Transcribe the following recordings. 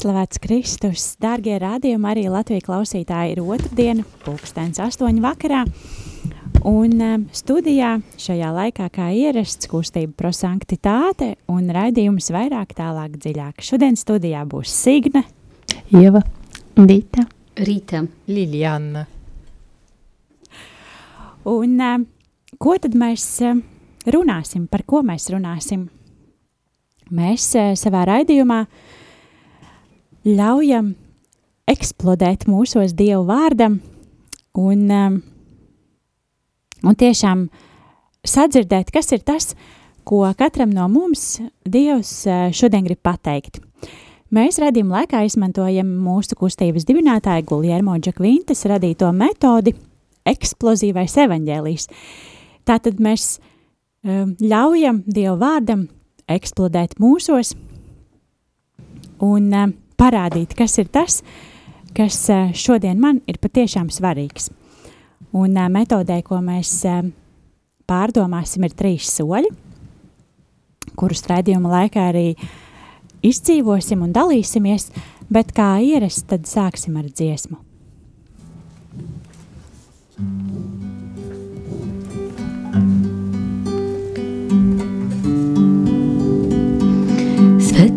Slavēts Kristus, dārgie rādījumi, arī Latvijas klausītāji ir otrdiena, pulkstens astoņu vakarā. Un um, studijā šajā laikā, kā ierasts, kustība prosanktitāte un raidījums vairāk, tālāk, dziļāk. Šodien studijā būs Signe, Ieva, Dita, Rīta, Liljana. Un um, ko tad mēs um, runāsim, par ko mēs runāsim? Mēs uh, savā raidījumā uh, ļaujam eksplodēt mūsos Dievu vārdam un, um, un tiešām sadzirdēt, kas ir tas, ko katram no mums Dievs uh, šodien grib pateikt. Mēs redzījuma laikā izmantojam mūsu kustības dibinātāja Guljermo Džakvintas radīto metodi eksplozīvais evaņģēlijs. Tātad mēs um, ļaujam Dievu vārdam eksplodēt mūsos un um, parādīt, kas ir tas, kas šodien man ir patiešām svarīgs. Un metodē, ko mēs pārdomāsim, ir trīs soļi, kurus raidījuma laikā arī izdzīvosim un dalīsimies, bet kā ierasts, tad sāksim ar dziesmu.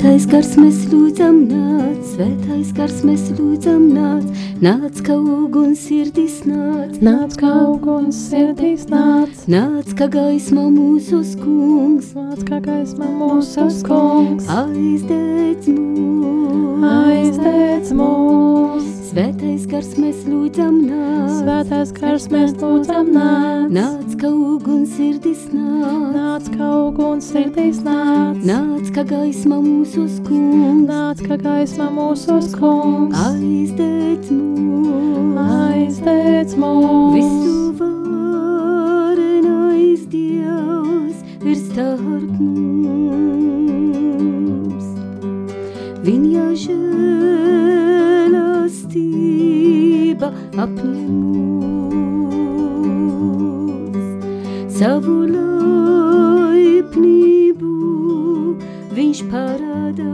Svētais gars mēs lūdzam nāc, svētais gars mēs lūdzam nāc, nāc kā uguns sirdis nāc, nāc kā uguns sirdis nāc, nāc kā gaisma mūsu kungs, nāc kā gaisma mūsu kungs, aizdēc mūs, aizdēc mūs. Svētais gars mēs lūdzam nāc, svētais gars mēs lūdzam nāc, nāc. Kā uguns sirdis nāc, nāc kā uguns sirdis nāc, nāc kā gaisma mūsu kungs, nāc kā gaisma mūsu kungs, aizdēc mūs, aizdēc mūs. Visu varenais Dievs ir starp mums. Žēlastība apņem mūs. Savu laipnību viņš parāda.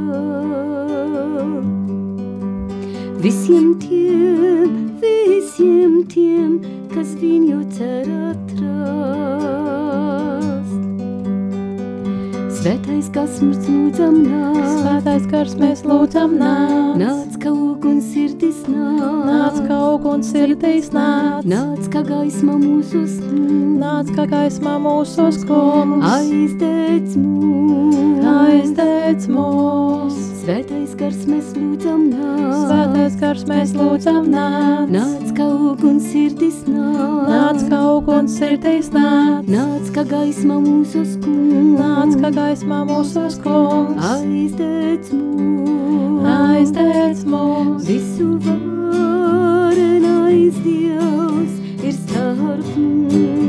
Visiem tiem, visiem tiem, kas viņu cer atrast. Svētais, kas mums lūdzam nāc, Svētais gars mēs lūdzam nāc, nāc kā uguns sirdis nāc, nāc kā uguns sirdis nāc, nāc kā gaisma mūsu snūs, nāc kā gaisma mūsu kungs, aizdēc mūs, aizdēc mūs. Svētais gars mēs lūdzam nāc, Svētais gars mēs lūdzam nāc, nāc kā uguns sirdis nāc, nāc kā uguns sirdis nāc, nāc kā gaisma mūsu snūs, nāc kā gaisma mūsu kungs, aizdēc mūs, aizdēc mūs. Visu varenais Dievs ir starp mums.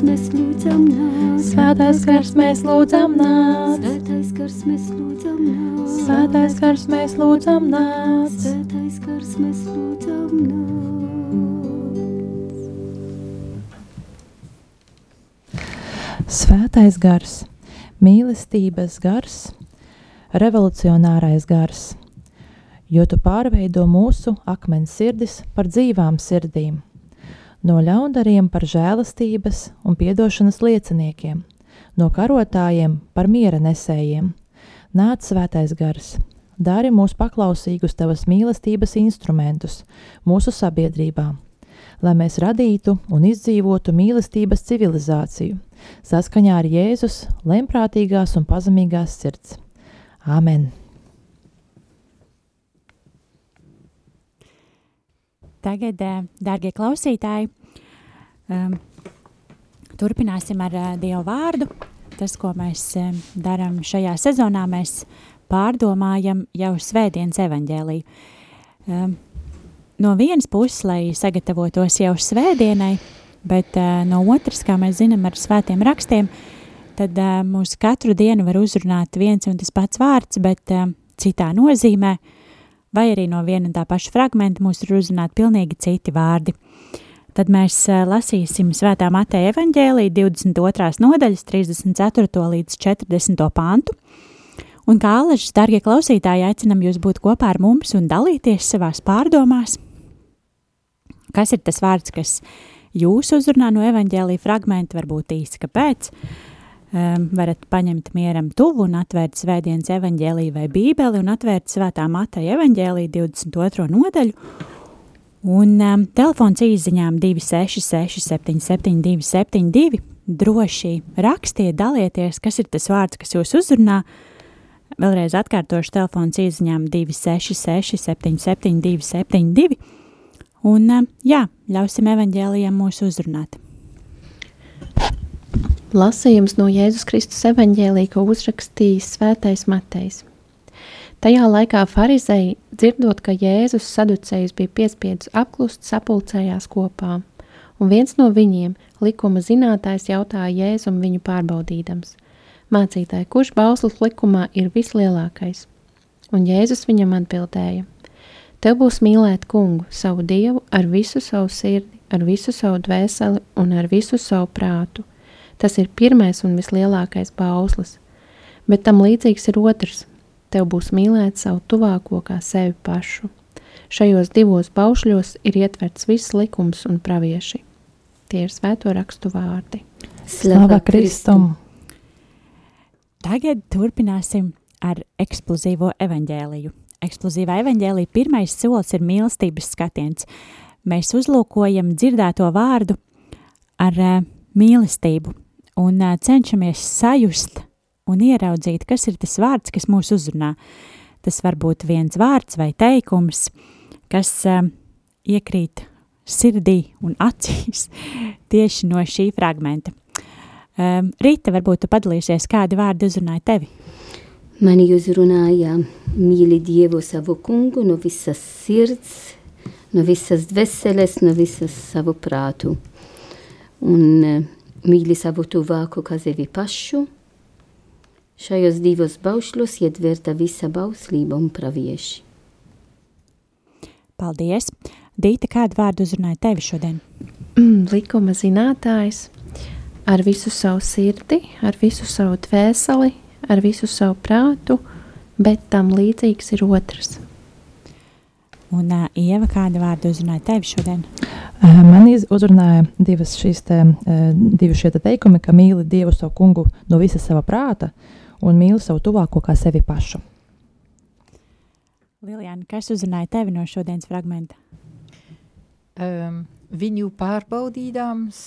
Gars mēs lūdzam nāc, Svētais gars mēs lūdzam nāc, Svētais gars mēs lūdzam nāc, Svētais gars mēs lūdzam nāc. Svētais gars mēs lūdzam nāc. Svētais gars, mīlestības gars, revolucionārais gars, jo tu pārveido mūsu akmens sirdis par dzīvām sirdīm, no ļaundariem par žēlastības un piedošanas lieciniekiem, no karotājiem par miera nesējiem. Nāc svētais gars, dari mūs paklausīgus tavas mīlestības instrumentus mūsu sabiedrībā, lai mēs radītu un izdzīvotu mīlestības civilizāciju, saskaņā ar Jēzus lemprātīgās un pazemīgās sirds. Āmen! Tagad, eh, dārgie klausītāji, um, turpināsim ar uh, Dievu vārdu. Tas, ko mēs darām šajā sezonā, mēs pārdomājam jau Svētdienas evaņģēliju. Um, no vienas puses, lai sagatavotos jau svētdienai, bet no otras, kā mēs zinām ar svētiem rakstiem, tad mūs katru dienu var uzrunāt viens un tas pats vārds, bet citā nozīmē, vai arī no viena un tā paša fragmenta mūs ir uzrunāt pilnīgi citi vārdi. Tad mēs lasīsim svētā Mateja evaņģēlī 22. nodaļas 34. līdz 40. pantu, Un kā alažas, darbie klausītāji, aicinam jūs būt kopā ar mums un dalīties savās pārdomās. Kas ir tas vārds, kas jūs uzrunā no evaņģēlīja fragmenta, varbūt īsi kāpēc? Um, varat paņemt mieram tuvu un atvērt svētdienas evaņģēlīju vai bībeli un atvērt svētā Mateja evaņģēlīju 22. nodaļu. Un um, telefons īziņām 266 77 272 droši rakstiet, dalieties, kas ir tas vārds, kas jūs uzrunā, Vēlreiz atkārtošu telefons izziņām 266 77 272. Un jā, ļausim evaņģēlijam mūs uzrunāt. Lasījums no Jēzus Kristus evaņģēlī, ko uzrakstījis svētais Matejs. Tajā laikā farizēji, dzirdot, ka Jēzus saducējus bija piespiedus apklust, sapulcējās kopā, un viens no viņiem, likuma zinātājs, jautāja Jēzum viņu pārbaudīdams – Mācītāji, kurš bauslis likumā ir vislielākais? Un Jēzus viņam atbildēja: Tev būs mīlēt kungu, savu dievu, ar visu savu sirdi, ar visu savu dvēseli un ar visu savu prātu. Tas ir pirmais un vislielākais bauslis, bet tam līdzīgs ir otrs. Tev būs mīlēt savu tuvāko kā sevi pašu. Šajos divos baušļos ir ietverts viss likums un pravieši. Tie ir svēto rakstu vārdi. Slava Kristum! Tagad turpināsim ar eksplozīvo evaņģēliju. Eksplozīvā evaņģēlija pirmais solis ir mīlestības skatiens. Mēs uzlūkojam dzirdēto vārdu ar uh, mīlestību un cenšamies sajust un ieraudzīt, kas ir tas vārds, kas mūs uzrunā. Tas var būt viens vārds vai teikums, kas iekrīt sirdī un acīs tieši no šī fragmenta. Rīta, varbūt tu padalīsies, kādi vārdi uzrunāja tevi? Mani uzrunāja mīli Dievu savu kungu no visas sirds, no visas dveseles, no visas savu prātu. Un mīli savu tuvāku kā sevi pašu. Šajos divos baušļos ietverta visa bauslība un pravieši. Paldies! Dīta, kādu vārdu uzrunāja tevi šodien? Mm, likuma zinātājs ar visu savu sirdi, ar visu savu dvēseli, ar visu savu prātu, bet tam līdzīgs ir otrs. Un uh, Ieva, kāda vārda uzrunāja tevi šodien? Uh, man uzrunāja divas šīs te, uh, divi šie te teikumi, ka mīli Dievu savu kungu no visa sava prāta un mīli savu tuvāko kā sevi pašu. Lilijāna, kas uzrunāja tevi no šodienas fragmenta? Um, viņu pārbaudīdams,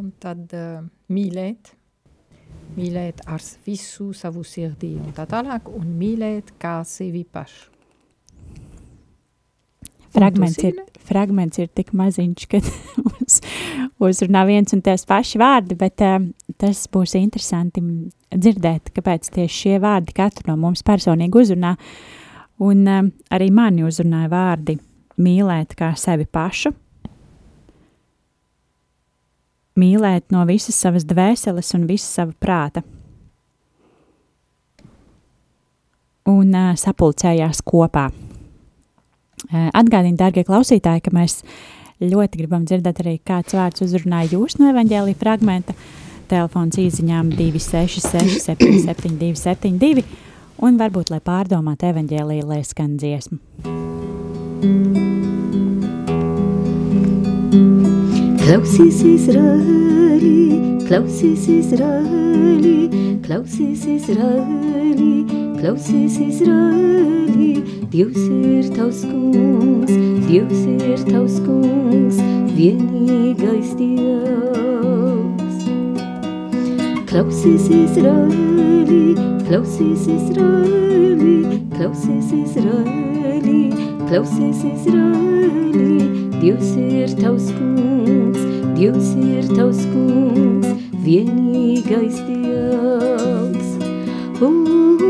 un tad uh, mīlēt, mīlēt ar visu savu sirdī un tā tālāk, un mīlēt kā sevi pašu. Fragments ir, fragments ir tik maziņš, ka mums uzrunā viens un tās paši vārdi, bet uh, tas būs interesanti dzirdēt, kāpēc tieši šie vārdi katru no mums personīgi uzrunā. Un uh, arī mani uzrunāja vārdi mīlēt kā sevi pašu, mīlēt no visas savas dvēseles un visas sava prāta. Un uh, sapulcējās kopā. Uh, Atgādini, darbie klausītāji, ka mēs ļoti gribam dzirdēt arī, kāds vārds uzrunāja jūs no evaņģēlīja fragmenta. Telefons īsiņām 266, 772, 72, un varbūt, lai pārdomātu evaņģēlīju, lai skan dziesmu. Klausies Izraēlī, klausies Izraēlī, klausies Izraēlī, klausies Izraēlī. Dievs ir tavs kungs, Dievs ir tavs kungs, vienīgais Dievs. Klausies Izraēlī, klausies Izraēlī, klausies Izraēlī, klausies Izraēlī. Dievs ir tavs kungs, Dievs ir tavs kungs, vienīgais Dievs. O, Izraēl,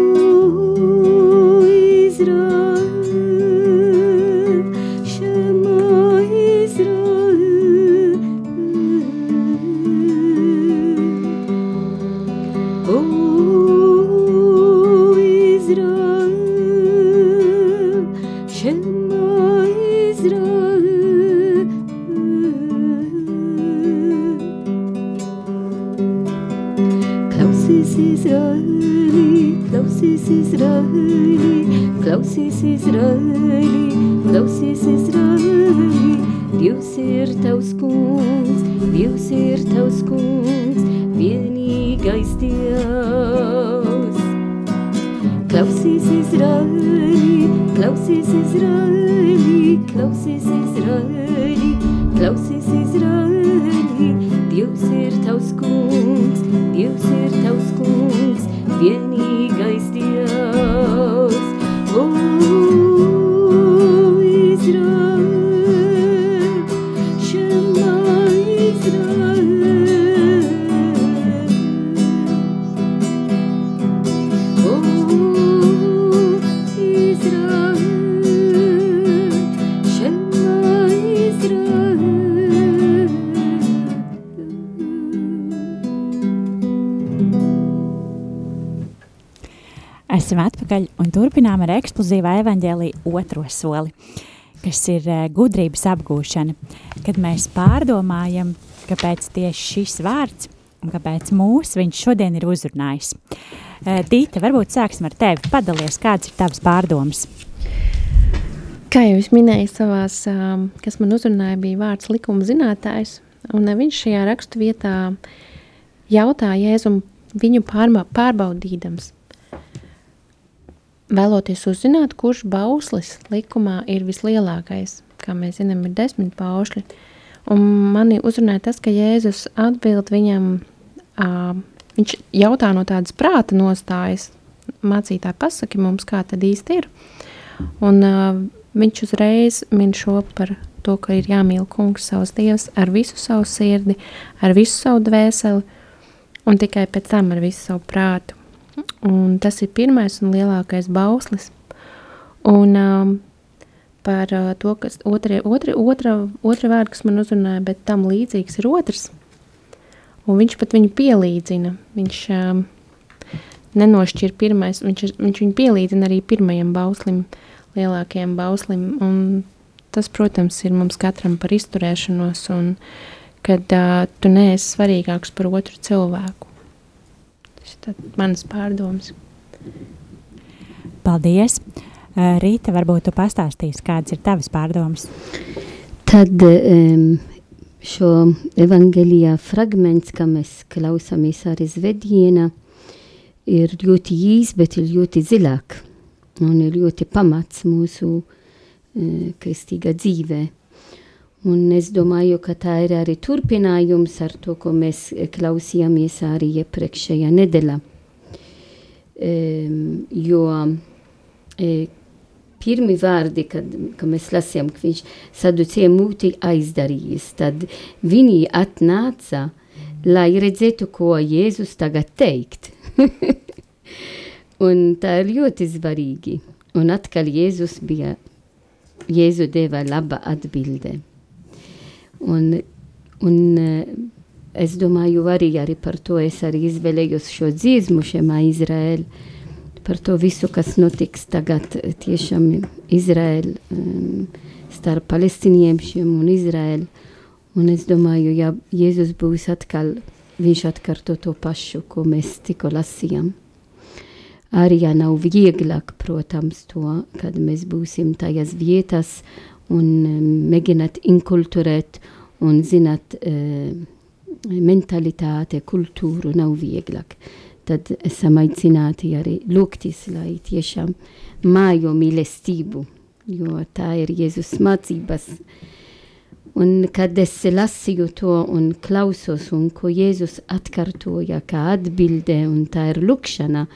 un turpinām ar eksplozīvā evaņģēlīja otro soli, kas ir eh, gudrības apgūšana, kad mēs pārdomājam, kāpēc tieši šis vārds un kāpēc mūs viņš šodien ir uzrunājis. Eh, Dīta, varbūt sāksim ar tevi. Padalies, kāds ir tavs pārdoms? Kā jau es minēju, savās, kas man uzrunāja, bija vārds likuma zinātājs. Un viņš šajā rakstu vietā jautāja Jēzum viņu pārma, pārbaudīdams. Vēloties uzzināt, kurš bauslis likumā ir vislielākais. Kā mēs zinām, ir desmit paušļi. Un mani uzrunāja tas, ka Jēzus atbild viņam, uh, viņš jautā no tādas prāta nostājas, mācītāji pasaki mums, kā tad īsti ir. Un uh, viņš uzreiz min šo par to, ka ir jāmīl kungs savs dievs ar visu savu sirdi, ar visu savu dvēseli un tikai pēc tam ar visu savu prātu. Un tas ir pirmais un lielākais bauslis. Un um, par uh, to, kas otrie, otri, otra, otra vārda, kas man uzrunāja, bet tam līdzīgs ir otrs. Un viņš pat viņu pielīdzina. Viņš um, nenošķir pirmais, viņš, viņš viņu pielīdzina arī pirmajam bauslim, lielākajam bauslim. Un tas, protams, ir mums katram par izturēšanos un kad uh, tu neesi svarīgāks par otru cilvēku. Tas ir mans pārdoms. Paldies! Rīta, varbūt tu pastāstīsi, kādas ir tavas pārdomas? Tad um, šo evangelijā fragments, kā mēs klausāmies arī zvedienā, ir ļoti īs, bet ir ļoti zilāk un ir ļoti pamats mūsu uh, kristīgā dzīvē. Un es domāju, ka tā ir arī turpinājums ar to, ko mēs klausījāmies arī iepriekšējā nedēļā. Um, jo e, pirmi vārdi, kad, kad mēs lasījām, ka viņš saducēja mūti aizdarījis, tad viņi atnāca, lai redzētu, ko Jēzus tagad teikt. Un tā ir ļoti svarīgi. Un atkal Jēzus bija, Jēzu deva laba atbilde. Un, un eh, es domāju arī, arī par to es arī izvēlējos šo dziesmu šemā Izraēl, par to visu, kas notiks tagad tiešām Izraēl um, starp palestiniešiem un Izraēl. Un es domāju, ja Jēzus būs atkal, viņš atkārto to pašu, ko mēs tikko lasījām. Arī ja nav vieglāk, protams, to, kad mēs būsim tajās vietās un um, mēģināt inkulturēt un zināt uh, mentalitāte, kultūru nav vieglāk. Tad esam aicināti arī lūgtis, lai tiešām mājo mīlestību, jo tā ir Jēzus mācības. Un kad es lasīju to un klausos, un ko Jēzus atkārtoja kā atbilde, un tā ir lūkšana,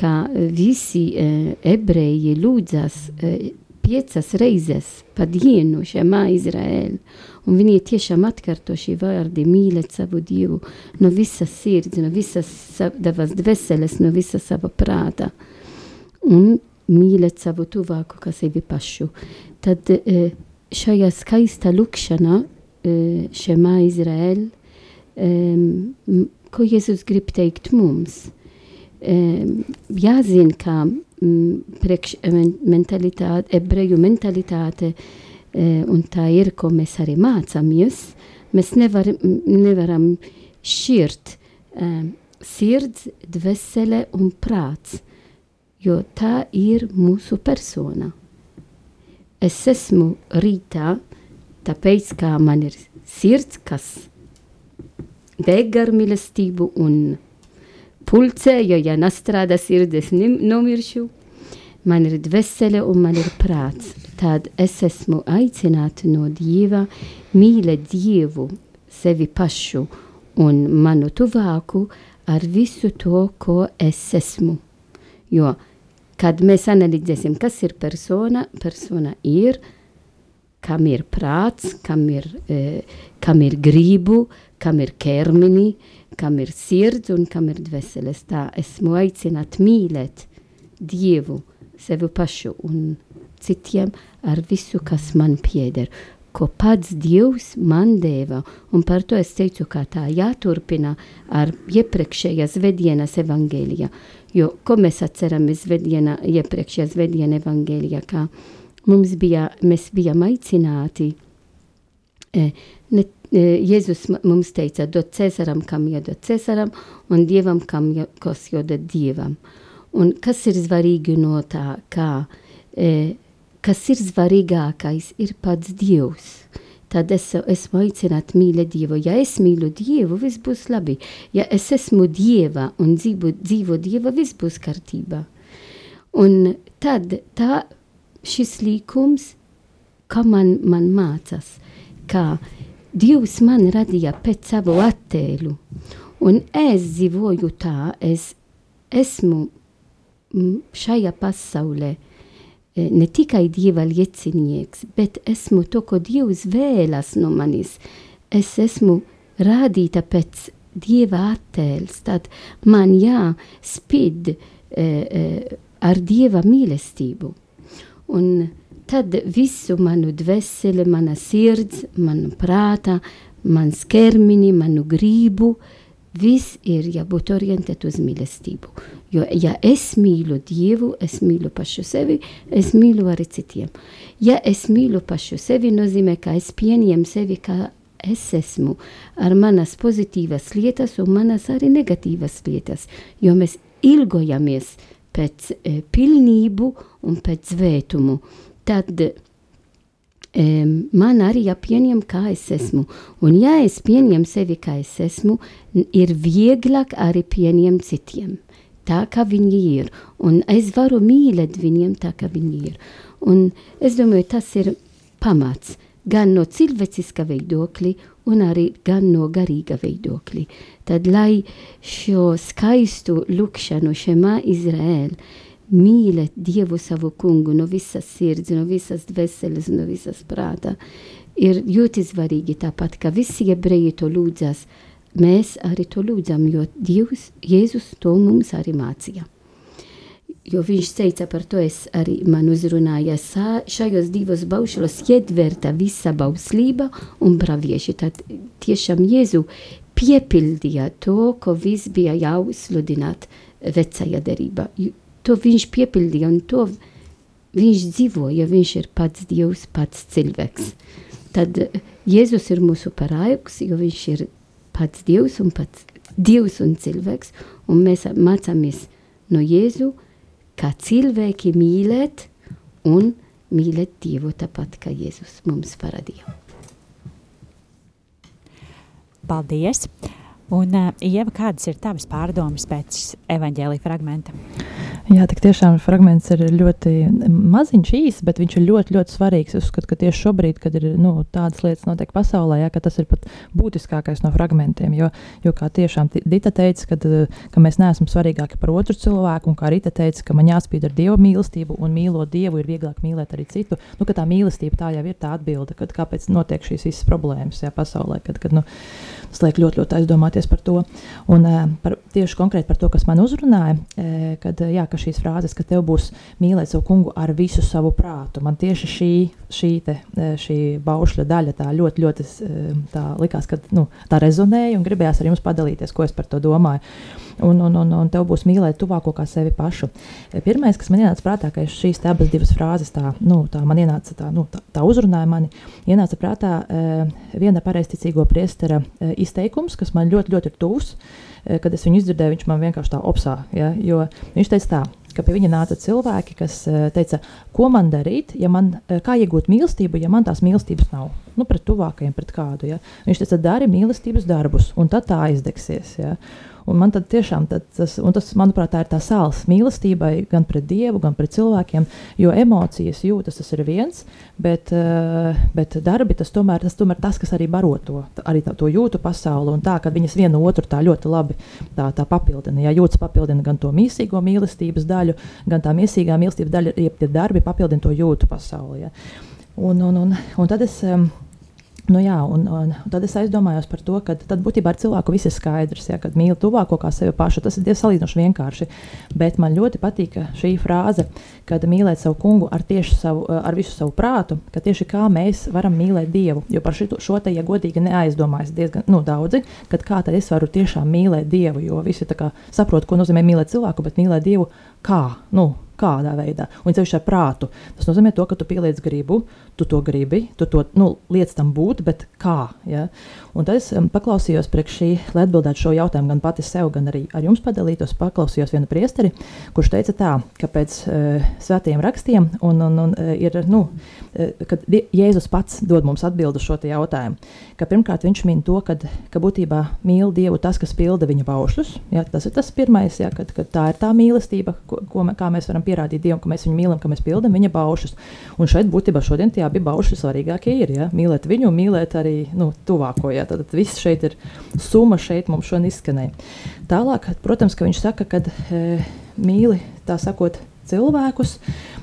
ka visi uh, ebreji lūdzas uh, piecas reizes pa dienu šajā Izraēlā. Un viņi tiešām atkārto šī vārdi mīlēt savu Dievu no visas sirds, no visas savas dvēseles, no visa sava prāta. Un mīlēt savu tuvāku kā sevi pašu. Tad eh, šajā skaista lūkšanā eh, šemā Izraēl, eh, ko Jēzus grib teikt mums? Jāzina, kā priekš mentalitāte, ebreju mentalitāte, un tā ir, ko mēs arī mācāmies, mēs nevar, nevaram šķirt sirds, dvēsele un prāts, jo tā ir mūsu persona. Es esmu rītā, tāpēc, kā man ir sirds, kas deg ar mīlestību un pulcē, jo ja nestrādā sirds, nomiršu. Man ir dvēsele un man ir prāts. Tad es esmu aicināta no Dieva mīlēt Dievu, sevi pašu un manu tuvāku ar visu to, ko es esmu. Jo kad mēs analizēsim, kas ir persona, persona ir, kam ir prāts, kam ir, e, kam ir gribu, kam ir ķermeni, kam ir sirds un kam ir dvēseles. Tā esmu aicināta mīlēt Dievu, sevi pašu un citiem ar visu, kas man pieder ko pats Dievs man deva, un par to es teicu, ka tā jāturpina ar iepriekšējās vedienas evangēlijā, jo, ko mēs atceramies vediena, iepriekšējās vediena evangēlijā, kā mums bija, mēs bijām aicināti, e, ne, Jēzus mums teica, dod Cēsaram, kam jādod Cēsaram, un Dievam, kam jā, kas jādod Dievam. Un kas ir svarīgi no tā, kā e, kas ir svarīgākais, ir pats Dievs. Tad es esmu aicināta mīlēt Dievu. Ja es mīlu Dievu, viss būs labi. Ja es esmu Dieva un dzīvo, dzīvo Dieva, viss būs kārtībā. Un tad tā šis līkums, kā man, man mācās, ka Dievs man radīja pēc savu attēlu. Un es dzīvoju tā, es esmu šajā pasaulē Eh, ne tikai dieva liecinieks, bet esmu to, ko Dievs vēlas no manis. Es esmu rādīta pēc dieva attēls, tad man jāspīd e, e, ar dieva mīlestību. Un tad visu manu dvēseli, mana sirds, manu prāta, mans ķermeni, manu gribu, viss ir jābūt orientēt uz mīlestību. Jo, ja es mīlu Dievu, es mīlu pašu sevi, es mīlu arī citiem. Ja es mīlu pašu sevi, nozīmē, ka es pieņemu sevi kā es esmu, ar manas pozitīvas lietas un manas arī negatīvas lietas, jo mēs ilgojamies pēc e, pilnību un pēc svētumu. Tad man arī jāpieņem, kā es esmu. Un ja es pieņemu sevi, kā es esmu, ir vieglāk arī pieņemt citiem tā, kā viņi ir. Un es varu mīlēt viņiem tā, kā viņi ir. Un es domāju, tas ir pamats gan no cilvēciska viedokļa, un arī gan no garīga viedokļa. Tad, lai šo skaistu lūkšanu šemā Izraēlu mīlēt Dievu savu kungu no visas sirds, no visas dvēseles, no visas prāta, ir ļoti svarīgi tāpat, ka visi ebreji to lūdzas mēs arī to lūdzam, jo Dievs, Jēzus to mums arī mācīja. Jo viņš teica par to, es arī man uzrunāju, šajos divos baušļos ietverta visa bauslība un pravieši. Tad tiešām Jēzu piepildīja to, ko viss bija jau sludināt vecajā derībā. To viņš piepildīja un to viņš dzīvoja, viņš ir pats Dievs, pats cilvēks. Tad Jēzus ir mūsu paraugs, jo viņš ir pats Dievs un pats Dievs un cilvēks, un mēs mācāmies no Jēzu, kā cilvēki mīlēt un mīlēt Dievu tāpat, kā Jēzus mums parādīja. Paldies! Un, Ieva, kādas ir tavas pārdomas pēc evaņģēlīja fragmenta? Jā, tik tiešām fragments ir ļoti maziņš, īss, bet viņš ir ļoti, ļoti svarīgs. Es uzskatu, ka tieši šobrīd, kad ir nu, tādas lietas notiek pasaulē, jā, tas ir pat būtiskākais no fragmentiem. Jo, jo kā tiešām Dita teica, kad, ka mēs neesam svarīgāki par otru cilvēku, un kā Rita teica, ka man jāspīd ar Dieva mīlestību, un mīlot Dievu ir vieglāk mīlēt arī citu. Nu, tā mīlestība tā jau ir tā atbilde, kad, kāpēc notiek šīs visas problēmas jā, pasaulē. Kad, kad, nu, tas liek ļoti, ļoti aizdomāties par to. Un par, tieši konkrēti par to, kas man uzrunāja, kad, jā, ka šīs frāzes, ka tev būs mīlēt savu kungu ar visu savu prātu. Man tieši šī, šī, te, šī baušļa daļa tā ļoti, ļoti tā likās, ka nu, tā rezonēja un gribējās ar jums padalīties, ko es par to domāju. Un, un, un, un tev būs mīlēt tuvāko kā sevi pašu. Pirmais, kas man ienāca prātā, ka šīs abas divas frāzes tā, nu, tā man ienāca, tā, nu, tā, tā uzrunāja mani, ienāca prātā viena pareizticīgo priestera izteikums, kas man ļoti, ļoti ir tuvs. kad es viņu izdzirdēju, viņš man vienkārši tā opsā. Ja, viņš teica tā, ka pie viņa nāca cilvēki, kas teica, ko man darīt, ja man, kā iegūt mīlestību, ja man tās mīlestības nav. Nu, pret tuvākajiem, pret kādu. Ja. Viņš teica, dari mīlestības darbus, un tad tā aizdegsies. Ja. Un man tiešām tad, tas, tas, manuprāt, tā ir tā sāls mīlestībai gan pret Dievu, gan pret cilvēkiem, jo emocijas jūtas tas ir viens, bet, uh, bet darbi tas tomēr, tas tomēr tas, kas arī baro to, arī tā, to jūtu pasauli un tā, ka viņas viena otru tā ļoti labi tā, tā papildina. Ja jūtas papildina gan to mīsīgo mīlestības daļu, gan tā mīsīgā mīlestības daļa, ja tie darbi papildina to jūtu pasauli. Ja. Un, un, un, un tad es. Um, Nu, jā, un, un, tad es aizdomājos par to, ka tad būtībā ar cilvēku viss ir skaidrs. Ja, kad mīl tuvāko kā sevi pašu, tas ir salīdzinoši vienkārši. Bet man ļoti patīk šī frāze, kad mīlēt savu kungu ar, savu, ar visu savu prātu, ka tieši kā mēs varam mīlēt Dievu. Jo par šito, šo te, ja godīgi neaizdomājas diezgan nu, daudzi, kad kā tad es varu tiešām mīlēt Dievu, jo visi saprot, ko nozīmē mīlēt cilvēku, bet mīlēt Dievu kā. Nu, kādā veidā. Un ceļš ar prātu. Tas nozīmē, to, ka tu pieliec gribu, tu to gribi, tu to nu, liec tam būt, bet kā. Ja? Un tad es um, paklausījos priekš šī, lai atbildētu šo jautājumu gan pati sev, gan arī ar jums padalītos. Paklausījos vienu priesteri, kurš teica tā, ka pēc uh, svētiem rakstiem un, un, un, uh, ir, nu, uh, kad Jēzus pats dod mums atbildu šo jautājumu. Ka pirmkārt viņš min to, kad, ka būtībā mīl Dievu tas, kas pilda viņa baušļus. Ja? Tas ir tas pirmais, ja? kad, kad tā ir tā mīlestība, ko, ko mē, mēs varam pierādīt Dievam, ka mēs viņu mīlam, ka mēs pildām viņa baušļus. Un šeit būtībā šodien tie abi baušļi svarīgākie ir. Ja? Mīlēt viņu, mīlēt arī nu, tuvāko. Ja? Tad viss šeit ir summa, šeit mums šodien izskanēja. Tālāk, protams, ka viņš saka, ka e, mīli tā sakot cilvēkus.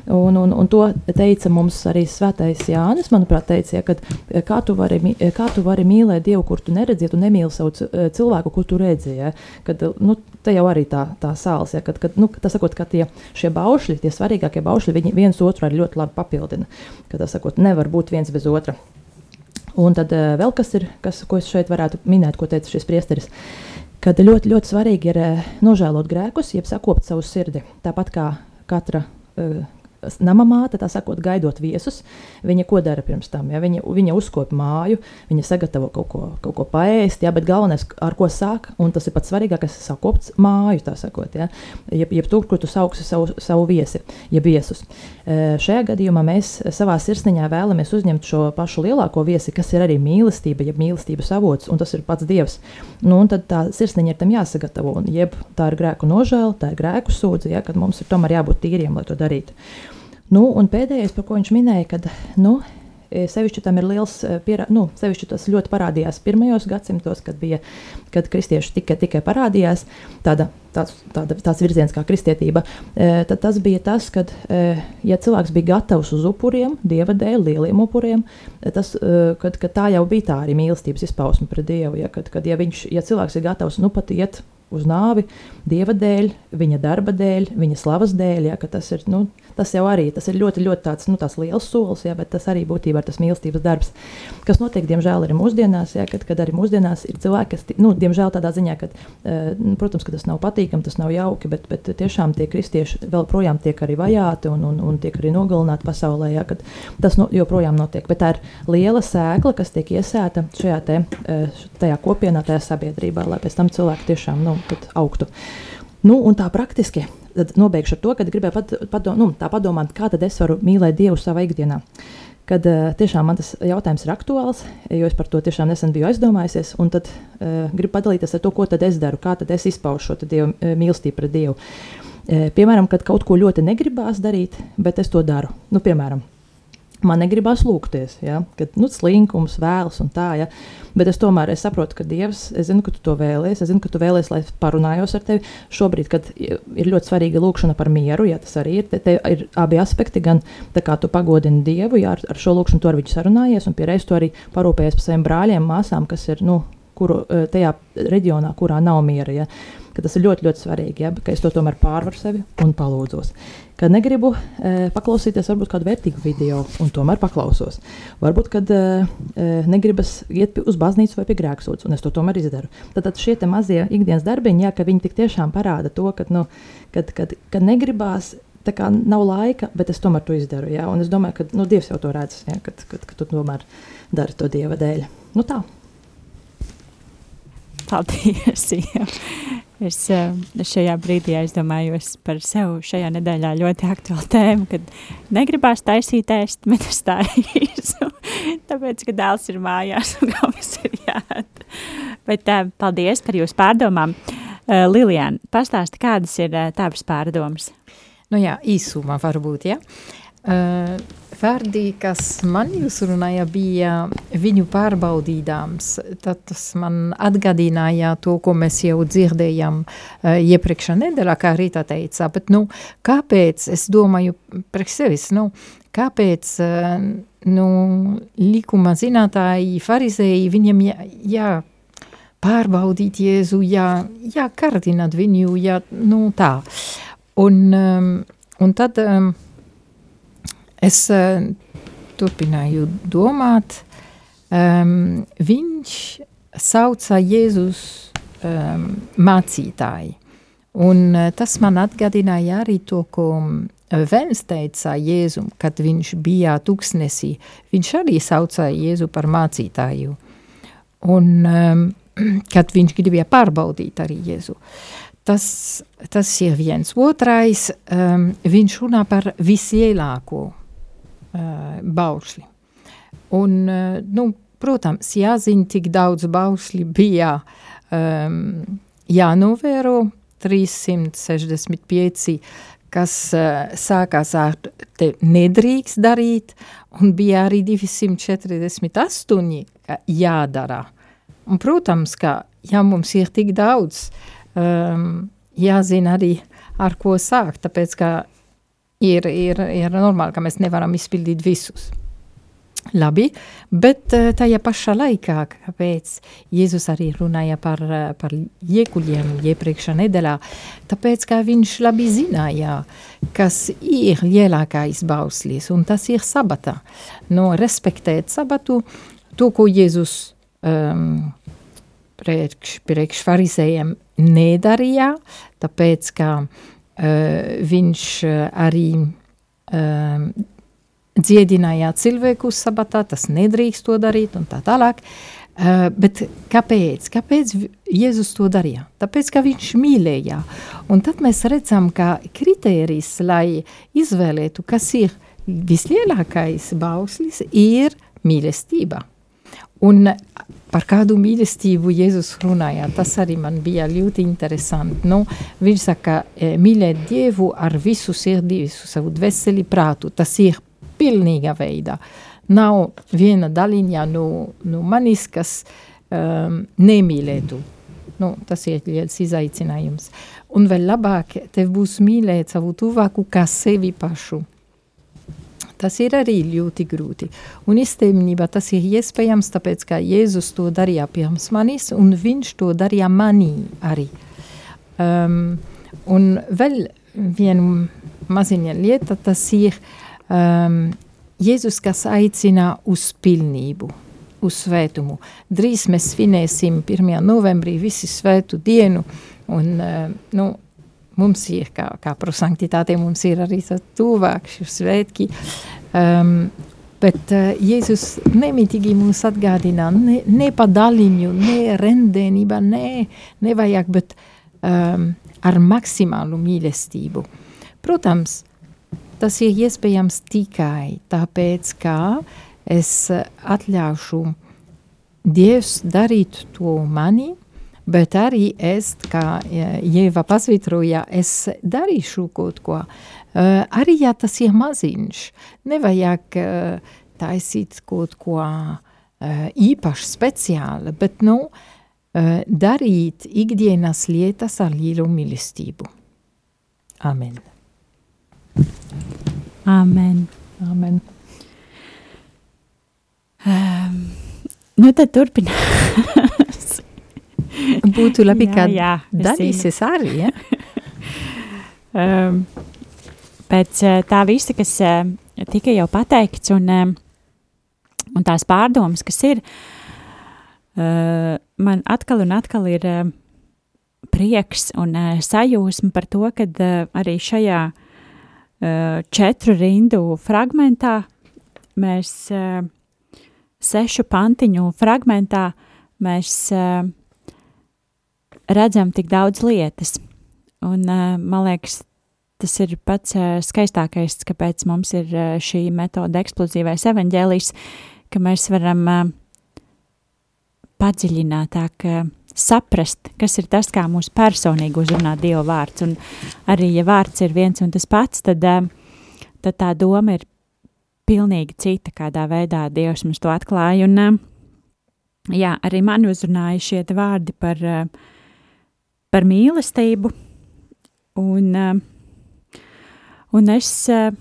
Un, un, un to teica mums arī Svētais Jānis. Manuprāt, teica, ja, kad, kā, tu vari, kā tu vari mīlēt Dievu, kur tu neredzi, ja tu nemīli savu cilvēku, kur tu redzi. Ja, kad, nu, te jau arī tā, tā sāls, ja, kad, kad, nu, tas sakot, ka tie baušļi, tie svarīgākie baušļi, viņi viens otru arī ļoti labi papildina. Kad tas sakot, nevar būt viens bez otra. Un tad vēl kas ir, kas, ko es šeit varētu minēt, ko teica šis priesteris. Kad ļoti, ļoti svarīgi ir nožēlot grēkus, jeb sakopt savu sirdi. Tāpat kā katra uh, nama māte, tā sakot, gaidot viesus, viņa ko dara pirms tam? Ja? Viņa, viņa uzkopja māju, viņa sagatavo kaut ko, kaut ko paēst, ja? bet galvenais, ar ko sāk, un tas ir pats svarīgākais, sakopt māju, tā sakot, ja? jeb, jeb tur, kur tu sauksi savu, savu viesi, jeb viesus. E, šajā gadījumā mēs savā sirsniņā vēlamies uzņemt šo pašu lielāko viesi, kas ir arī mīlestība, jeb mīlestības avots, un tas ir pats Dievs. Nu, un tad tā sirsniņa ir tam jāsagatavo, un jeb tā ir grēku nožēla, tā ir grēku sūdzība, ja? kad mums ir tomēr jābūt tīriem, lai to darītu. Nu, un pēdējais, par ko viņš minēja, kad nu, e, sevišķi tam ir liels, e, piera, nu, sevišķi tas ļoti parādījās pirmajos gadsimtos, kad bija, kad kristieši tikai, tikai parādījās tāda, tāds, tāda, tāds virziens kā kristietība, e, tad tas bija tas, kad, ja cilvēks bija gatavs uz upuriem, dieva dēļ, lieliem upuriem, tas, kad, kad tā jau bija tā arī mīlestības izpausme pret dievu, ja, kad, kad ja, viņš, ja cilvēks ir gatavs, nu pat iet uz nāvi, dieva dēļ, viņa darba dēļ, viņa slavas dēļ, ja, tas ir, nu, tas jau arī tas ir ļoti, ļoti tāds, nu, liels solis, jā, bet tas arī būtībā ir tas mīlestības darbs, kas notiek, diemžēl, arī mūsdienās, jā, kad, kad arī mūsdienās ir cilvēki, kas, nu, diemžēl tādā ziņā, ka, uh, protams, ka tas nav patīkami, tas nav jauki, bet, bet tiešām tie kristieši vēl projām tiek arī vajāti un, un, un tiek arī nogalināti pasaulē, jā, tas no, joprojām notiek. Bet tā ir liela sēkla, kas tiek iesēta šajā te, uh, tajā kopienā, tajā sabiedrībā, lai pēc tam cilvēki tiešām nu, augtu. Nu, un tā praktiski tad nobeigšu ar to, ka gribēju pat, padom, nu, padomāt, kā tad es varu mīlēt Dievu savā ikdienā. Kad uh, tiešām man tas jautājums ir aktuāls, jo es par to tiešām nesen biju aizdomājusies, un tad uh, gribu padalīties ar to, ko tad es daru, kā tad es izpaužu šo dievu, uh, mīlestību pret Dievu. Uh, piemēram, kad kaut ko ļoti negribās darīt, bet es to daru. Nu, piemēram, man negribās lūgties, ja? kad nu, slinkums, vēls un tā. Ja? Bet es tomēr es saprotu, ka Dievs, es zinu, ka tu to vēlēsies, es zinu, ka tu vēlēsies, lai parunājos ar tevi. Šobrīd, kad ir ļoti svarīga lūkšana par mieru, ja tas arī ir, te, te ir abi aspekti, gan kā tu pagodini Dievu, ja ar, ar šo lūkšanu tu ar viņu sarunājies, un pie reizes tu arī parūpējies par saviem brāļiem, māsām, kas ir nu, kuru, eh, tajā reģionā, kurā nav miera. Ja? Tas ir ļoti, ļoti svarīgi, ja? ka es to tomēr pārvaru sevi un palūdzos kad negribu e, paklausīties varbūt kādu vērtīgu video, un tomēr paklausos. Varbūt, kad e, e negribas iet uz baznīcu vai pie grēksūdzes, un es to tomēr izdaru. Tad, tad šie mazie ikdienas darbiņi, jā, ka viņi tik tiešām parāda to, ka, nu, kad, kad, kad negribās. Tā kā nav laika, bet es tomēr to izdaru. Jā, un es domāju, ka nu, Dievs jau to redz, jā, kad, kad, kad tu tomēr dari to Dieva dēļ. Nu, tā. Paldies! Jā. Es uh, šajā brīdī aizdomājos par sevi šajā nedēļā ļoti aktuālu tēmu, kad negribās taisīt ēst, bet es tā īsu, tāpēc, ka dēls ir mājās un galvas ir jāt. Bet uh, paldies par jūsu pārdomām. Uh, Lilian, pastāsti, kādas ir tavas pārdomas? Nu jā, īsumā varbūt, ja. Uh, Vārdi, kas man uzrunāja, bija viņu pārbaudīdams. Tad tas man atgādināja to, ko mēs jau dzirdējām uh, iepriekšā nedēļā, kā Rīta teica. Bet, nu, kāpēc, es domāju, priekš sevis, nu, kāpēc uh, nu, likuma zinātāji, farizēji, viņiem jā, jā pārbaudīt Jēzu, jā, jā kardināt viņu, jā, nu tā. Un, um, un tad... Um, es uh, turpināju domāt, um, viņš sauca Jēzus um, mācītāji. Un uh, tas man atgādināja arī to, ko Vens teica Jēzum, kad viņš bija tuksnesī. Viņš arī sauca Jēzu par mācītāju. Un um, kad viņš gribēja pārbaudīt arī Jēzu. Tas, tas ir viens. Otrais, um, viņš runā par vislielāko uh, baušļi. Un, nu, protams, jāzina, cik daudz baušļi bija um, jānovēro, 365, kas uh, sākās ar te nedrīkst darīt, un bija arī 248 jādara. Un, protams, ka, ja mums ir tik daudz, um, jāzina arī, ar ko sākt, tāpēc, ka ir, ir, ir normāli, ka mēs nevaram izpildīt visus. Labi, bet eh, tajā pašā laikā, kāpēc Jēzus arī runāja par, eh, par iekuļiem iepriekšā nedēļā, tāpēc, ka viņš labi zināja, kas ir lielākais bauslis, un tas ir sabata. No respektēt sabatu, to, ko Jēzus um, priekš, priekš farizējiem nedarīja, tāpēc, ka Uh, viņš arī dziedināja cilvēkus sabatā, tas nedrīkst to darīt un tā tālāk. Uh, bet kāpēc? Kāpēc Jēzus to darīja? Tāpēc, ka viņš mīlēja. Un tad mēs redzam, ka kritērijs, lai izvēlētu, kas ir vislielākais bauslis, ir mīlestība. Un par kādu mīlestību Jēzus runāja, tas arī man bija ļoti interesanti. Nu, viņš saka, e, mīlēt Dievu ar visu sirdī, visu savu dvēseli prātu. Tas ir pilnīga veidā. Nav viena daļiņa no, no manis, kas um, nemīlētu. Nu, tas ir liels izaicinājums. Un vēl labāk tev būs mīlēt savu tuvāku kā sevi pašu. Tas ir arī ļoti grūti. Un īstenībā tas ir iespējams, tāpēc, ka Jēzus to darīja pirms manis, un viņš to darīja manī arī. Um, un vēl viena maziņa lieta, tas ir um, Jēzus, kas aicina uz pilnību, uz svētumu. Drīz mēs svinēsim 1. novembrī visi svētu dienu, un uh, nu, mums ir, kā, kā prosanktitāte, mums ir arī tuvāk šie svētki. Um, bet uh, Jēzus nemitīgi mums atgādina, ne, ne pa daļiņu, ne rendenība, ne, nevajag, bet um, ar maksimālu mīlestību. Protams, tas ir iespējams tikai tāpēc, ka es atļaušu Dievs darīt to mani, bet arī es, kā Jēva pasvitroja, es darīšu kaut ko. Uh, arī, ja tas ir maziņš, nevajag uh, taisīt kaut ko uh, īpaši speciāli, bet, nu, uh, darīt ikdienas lietas ar lielu mīlestību. Amen. Amen. Amen. Um, nu tad turpinām. Būtu labi, jā, ka jā, dalīsies arī, ja? um, pēc uh, tā visa, kas uh, tika jau pateikts un, uh, un tās pārdomas, kas ir, man atkal un atkal ir prieks un sajūsma par to, ka arī šajā četru rindu fragmentā mēs sešu pantiņu fragmentā mēs redzam tik daudz lietas. Un, uh, man liekas, tas ir pats uh, skaistākais, kāpēc mums ir uh, šī metode eksplozīvais evaņģēlijs, ka mēs varam padziļinātāk saprast, kas ir tas, kā mūs personīgi uzrunā Dieva vārds. Un arī, ja vārds ir viens un tas pats, tad, tad tā doma ir pilnīgi cita, kādā veidā Dievs mums to atklāja. Un, jā, arī man uzrunāja šie vārdi par, uh, par mīlestību. Un, uh, Un es, eh,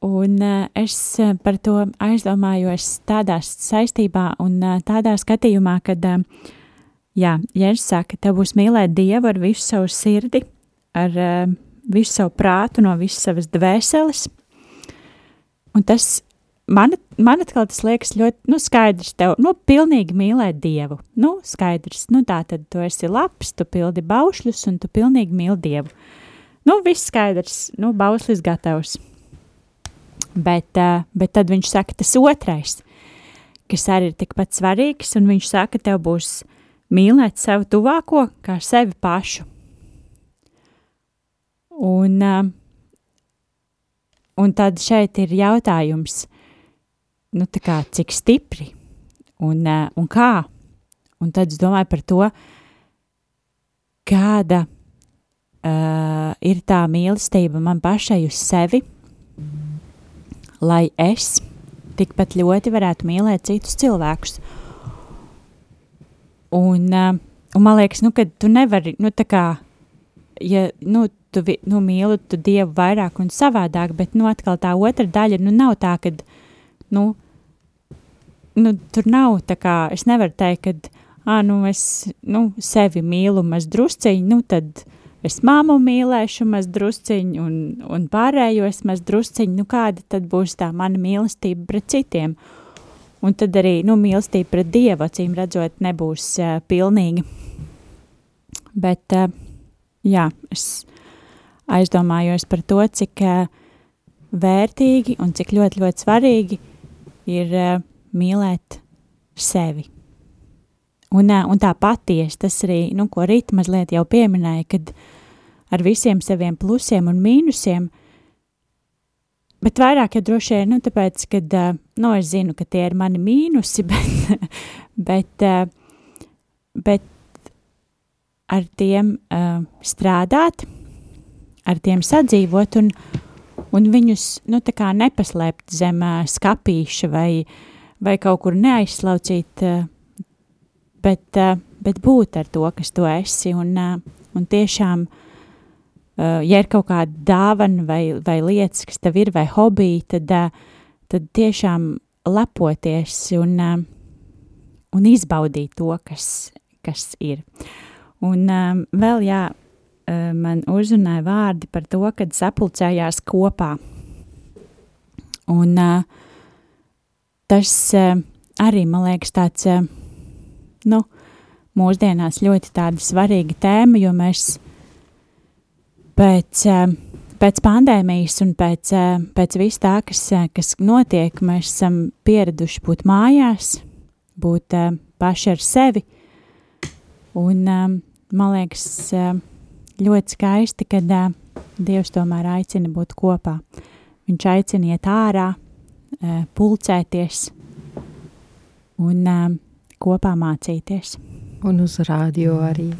un eh, es eh, par to aizdomājos tādā saistībā un tādā skatījumā, kad, jā, Jēzus saka, tev būs mīlēt Dievu ar visu savu sirdi, ar visu savu prātu, no visas savas dvēseles. Un tas man, man atkal tas liekas ļoti nu, skaidrs. Tev nu, pilnīgi mīlēt Dievu. Nu, skaidrs, nu, tā tad tu esi labs, tu pildi baušļus un tu pilnīgi mīli Dievu. Nu, viss skaidrs, nu, bauslis gatavs. Bet, uh, bet tad viņš saka, tas otrais, kas arī ir tikpat svarīgs, un viņš saka, tev būs mīlēt savu tuvāko kā sevi pašu. Un, uh, un tad šeit ir jautājums, nu, kā, cik stipri un, uh, un kā. Un tad es domāju par to, kāda uh, ir tā mīlestība man pašai uz sevi, lai es tikpat ļoti varētu mīlēt citus cilvēkus. Un, uh, un man liekas, nu, ka tu nevari, nu, tā kā, ja, nu, tu, nu, mīli tu Dievu vairāk un savādāk, bet, nu, atkal tā otra daļa, nu, nav tā, ka, nu, nu, tur nav tā kā, es nevaru teikt, ka, ā, nu, es, nu, sevi mīlu maz drusciņi, nu, tad, es māmu mīlēšu maz drusciņu un, un pārējos maz drusciņu, nu kāda tad būs tā mana mīlestība pret citiem. Un tad arī, nu, mīlestība pret Dievu, acīm redzot, nebūs uh, pilnīga. Bet, uh, jā, es aizdomājos par to, cik uh, vērtīgi un cik ļoti, ļoti svarīgi ir uh, mīlēt sevi. Un, un tā patiesi tas arī, nu, ko Rīta mazliet jau pieminēja, kad ar visiem saviem plusiem un mīnusiem, bet vairāk jau droši vien, nu, tāpēc, kad, nu, es zinu, ka tie ir mani mīnusi, bet, bet, bet ar tiem uh, strādāt, ar tiem sadzīvot un, un viņus, nu, tā kā nepaslēpt zem uh, skapīša vai, vai kaut kur neaizslaucīt, uh, bet, uh, bet būt ar to, kas tu esi. Un, uh, un tiešām, ja ir kaut kāda dāvana vai, vai lietas, kas tev ir, vai hobiji, tad, tad tiešām lepoties un, un izbaudīt to, kas, kas ir. Un vēl, jā, man uzrunāja vārdi par to, kad sapulcējās kopā. Un uh, tas uh, arī, man liekas, tāds uh, nu, mūsdienās ļoti tāda svarīga tēma, jo mēs pēc, eh, pēc pandēmijas un pēc, pēc vis tā, kas, kas notiek, mēs esam pieraduši būt mājās, būt paši ar sevi. Un man liekas ļoti skaisti, kad Dievs tomēr aicina būt kopā. Viņš aicina iet ārā, pulcēties un kopā mācīties. Un uz rādio arī.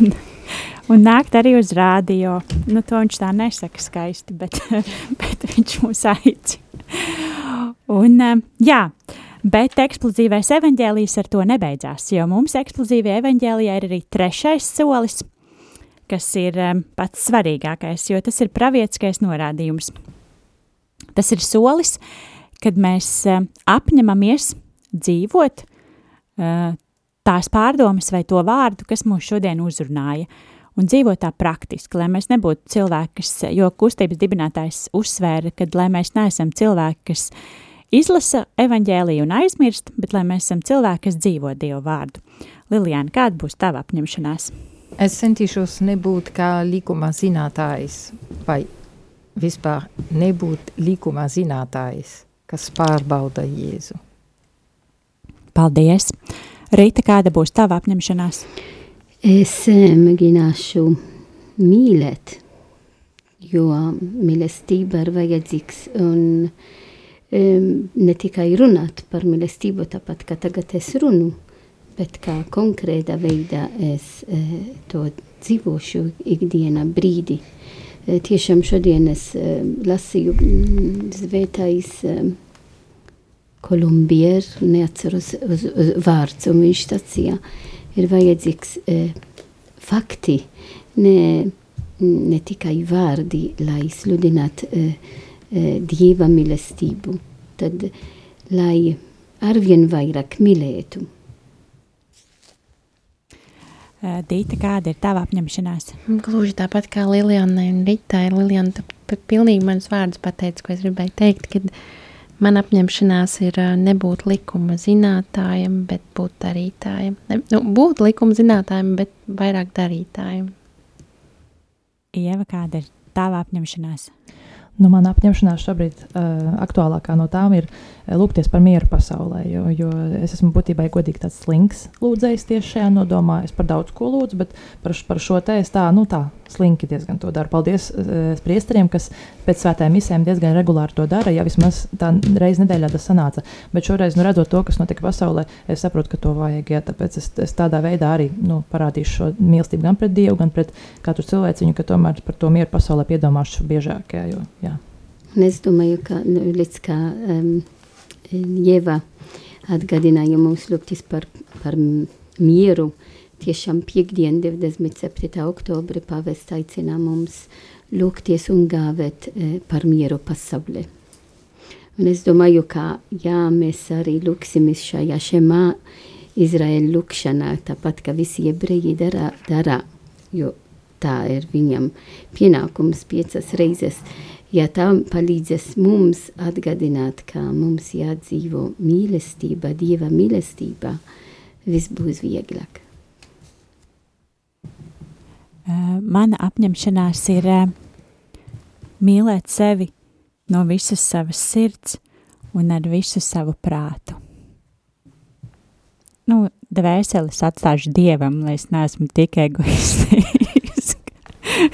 un, un nākt arī uz rādio. Nu, to viņš tā nesaka skaisti, bet, bet viņš mūs aicina. Un, jā, bet eksplozīvais evaņģēlijs ar to nebeidzās, jo mums eksplozīvajā evaņģēlijā ir arī trešais solis, kas ir pats svarīgākais, jo tas ir pravietiskais norādījums. Tas ir solis, kad mēs um, apņemamies dzīvot tās pārdomas vai to vārdu, kas mūs šodien uzrunāja, un dzīvot tā praktiski, lai mēs nebūtu cilvēki, kas, jo kustības dibinātājs uzsvēra, ka lai mēs neesam cilvēki, kas izlasa evaņģēliju un aizmirst, bet lai mēs esam cilvēki, kas dzīvo Dievu vārdu. Lilijāna, kāda būs tava apņemšanās? Es centīšos nebūt kā likuma zinātājs, vai vispār nebūt likuma zinātājs, kas pārbauda Jēzu. Paldies! Rīta, kāda būs tava apņemšanās? Es eh, mēģināšu mīlēt, jo mīlestība ir vajadzīgs un um, ne tikai runāt par mīlestību, tāpat kā tagad es runu, bet kā konkrēta veidā es uh, to dzīvošu ikdienā brīdi. Uh, tiešām šodien es uh, lasīju mm, zvētais uh, Kolumbier, neatceros uz, uz vārds, un viņš sacīja, ir vajadzīgs uh, fakti, ne, ne tikai vārdi, lai sludinātu uh, uh, Dieva mīlestību, tad lai arvien vairāk mīlētu. Dīta, kāda ir tava apņemšanās? Gluži tāpat kā Lilianai un Ritai. Lilijana tu pilnīgi manus vārdus pateica, ko es gribēju teikt, kad man apņemšanās ir nebūt likuma zinātājiem, bet būt darītājiem. Ne, nu, būt likuma zinātājiem, bet vairāk darītājiem. Ieva, kāda ir tava apņemšanās? Nu, mana apņemšanās šobrīd uh, aktuālākā no tām ir uh, lūgties par mieru pasaulē. Jo, jo es esmu būtībā godīgi tāds slinks lūdzējs tieši šajā nodomā. Es par daudz ko lūdzu, bet par, par šo te es tā, nu tā, slinki diezgan to daru. Paldies uh, priesteriem, kas pēc svētējiem misēm diezgan regulāri to dara. Ja vismaz tā reiz nedēļā tas sanāca. Bet šoreiz, nu, redzot to, kas notika pasaulē, es saprotu, ka to vajag. Ja, tāpēc es, es tādā veidā arī nu, parādīšu šo mīlestību gan pret Dievu, gan pret katru cilvēciņu, ka tomēr par to mieru pasaulē piedomāšu biežāk. Ja, jo, jā. Es domāju, ka nu, līdz kā um, Jeva atgādināja mums lūgtis par, par mieru, tiešām piekdien, 27. oktobri, pavest aicina mums lūgties un gāvēt eh, par mieru pasaulē. Un es domāju, ka jā, mēs arī lūksimies šajā šemā Izraēla lūkšanā, tāpat kā visi ebreji dara, dara, jo tā ir viņam pienākums piecas reizes ja tā palīdzēs mums atgādināt, ka mums jādzīvo mīlestība, Dieva mīlestība, viss būs vieglāk. Uh, mana apņemšanās ir uh, mīlēt sevi no visas savas sirds un ar visu savu prātu. Nu, dvēseles atstāšu dievam, lai es neesmu tik egoistiska.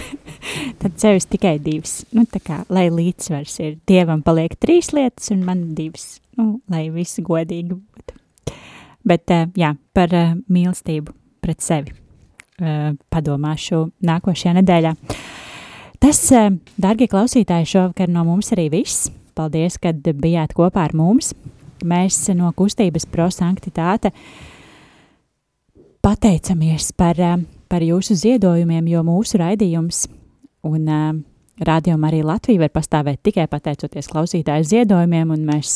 tad sevis tikai divas. Nu, tā kā, lai līdzsvars ir, dievam paliek trīs lietas un man divas, nu, lai viss godīgi būtu. Bet, uh, jā, par mīlestību pret sevi padomāšu nākošajā nedēļā. Tas, dārgie klausītāji, šovakar no mums arī viss. Paldies, kad bijāt kopā ar mums. Mēs no kustības prosanktitāte pateicamies par, par jūsu ziedojumiem, jo mūsu raidījums Un rādījuma arī Latvija var pastāvēt tikai pateicoties klausītāju ziedojumiem, un mēs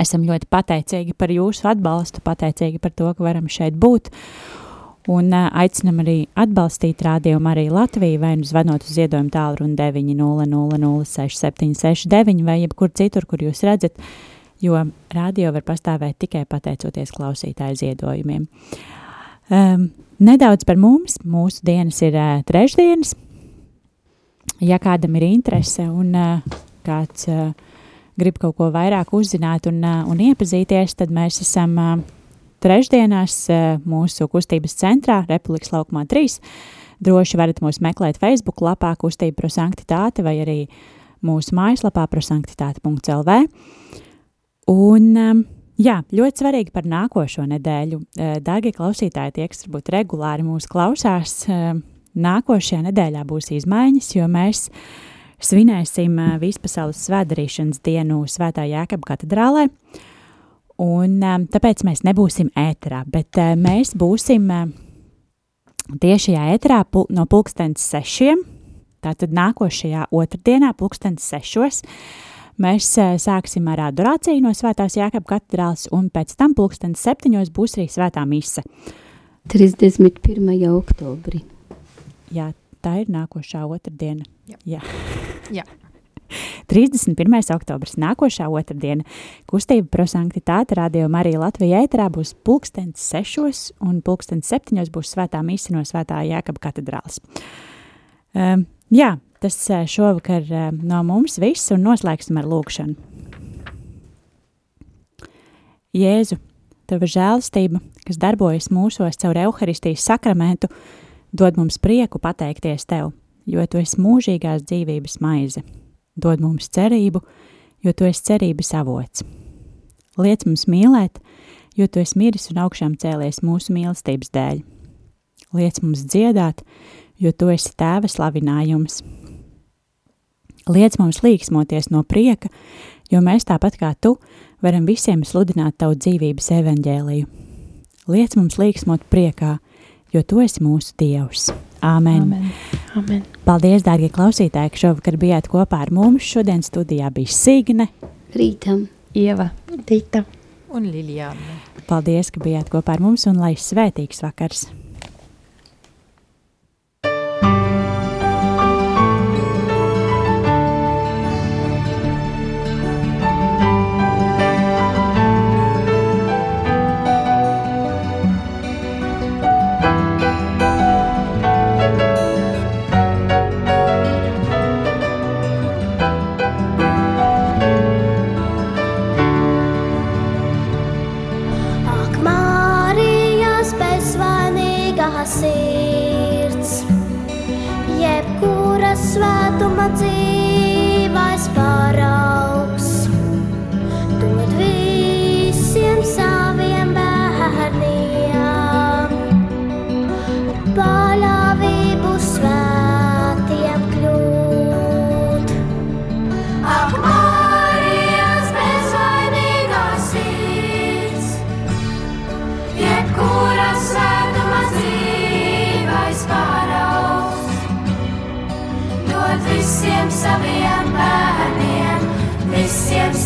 esam ļoti pateicīgi par jūsu atbalstu, pateicīgi par to, ka varam šeit būt. Un aicinam arī atbalstīt rādījumu arī Latviju, vai nu zvanot uz ziedojumu tālruni 900-6769 vai jebkur citur, kur jūs redzat, jo rādio var pastāvēt tikai pateicoties klausītāju ziedojumiem. Um, Nedaudz par mums. Mūsu dienas ir uh, trešdienas. Ja kādam ir interese un uh, kāds uh, grib kaut ko vairāk uzzināt un, uh, un iepazīties, tad mēs esam uh, trešdienās uh, mūsu kustības centrā, Republikas laukumā 3. Droši varat mūs meklēt Facebook lapā Kustība prosanktitāte vai arī mūsu mājaslapā prosanktitāte.lv. Un um, Jā, ļoti svarīgi par nākošo nedēļu. Dārgie klausītāji, tie, kas varbūt regulāri mūs klausās, nākošajā nedēļā būs izmaiņas, jo mēs svinēsim Vispasaules svētdarīšanas dienu Svētā Jēkaba katedrālē. Un, tāpēc mēs nebūsim ēterā, bet mēs būsim tiešajā ēterā no pulkstens sešiem, tātad nākošajā otrdienā pulkstens sešos. Mēs sāksim ar adorāciju no Svētās Jākapa katedrāls, un pēc tam pulkstenis septiņos būs arī Svētā mise. 31. oktobri. Jā, tā ir nākošā otrdiena. Jā. Jā. Jā. 31. oktobris, nākošā otrdiena. Kustība prosanktitāte radio Marija Latvija ēterā būs pulkstens sešos, un pulkstens septiņos būs Svētā mise no Svētā Jākapa katedrāls. Um, jā, Tas šovakar no mums viss un noslēgsim ar lūkšanu. Jēzu, Tava žēlastība, kas darbojas mūsos caur evaharistijas sakramentu, dod mums prieku pateikties Tev, jo Tu esi mūžīgās dzīvības maize. Dod mums cerību, jo Tu esi cerības avots. Liec mums mīlēt, jo Tu esi miris un augšām cēlies mūsu mīlestības dēļ. Liec mums dziedāt, jo Tu esi tēva slavinājums. Liec mums līksmoties no prieka, jo mēs tāpat kā Tu varam visiem sludināt Tavu dzīvības evaņģēliju. Liec mums līksmot priekā, jo Tu esi mūsu Dievs. Āmen! Amen. Amen. Paldies, dārgie klausītāji, ka šovakar bijāt kopā ar mums. Šodien studijā bija Signe. Rītam. Ieva. Rīta. Un Liljāna. Paldies, ka bijāt kopā ar mums un lai svētīgs vakars!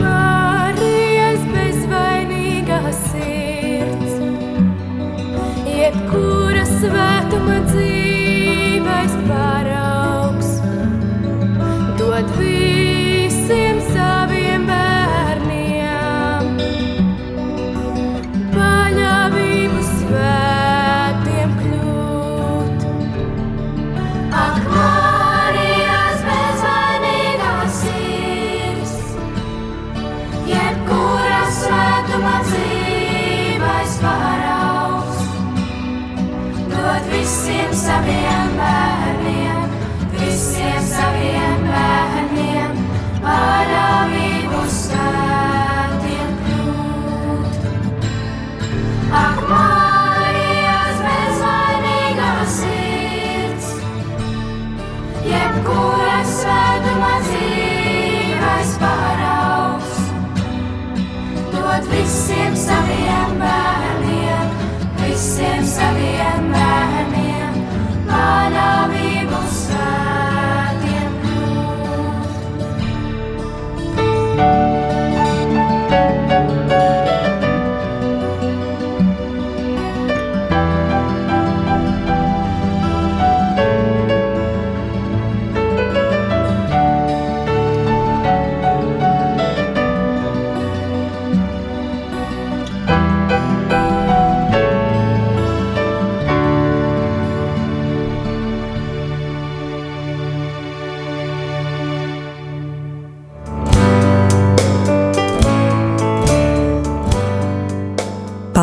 Ak, visiem saviem bērniem, visiem saviem bērniem, paļāvību svētiem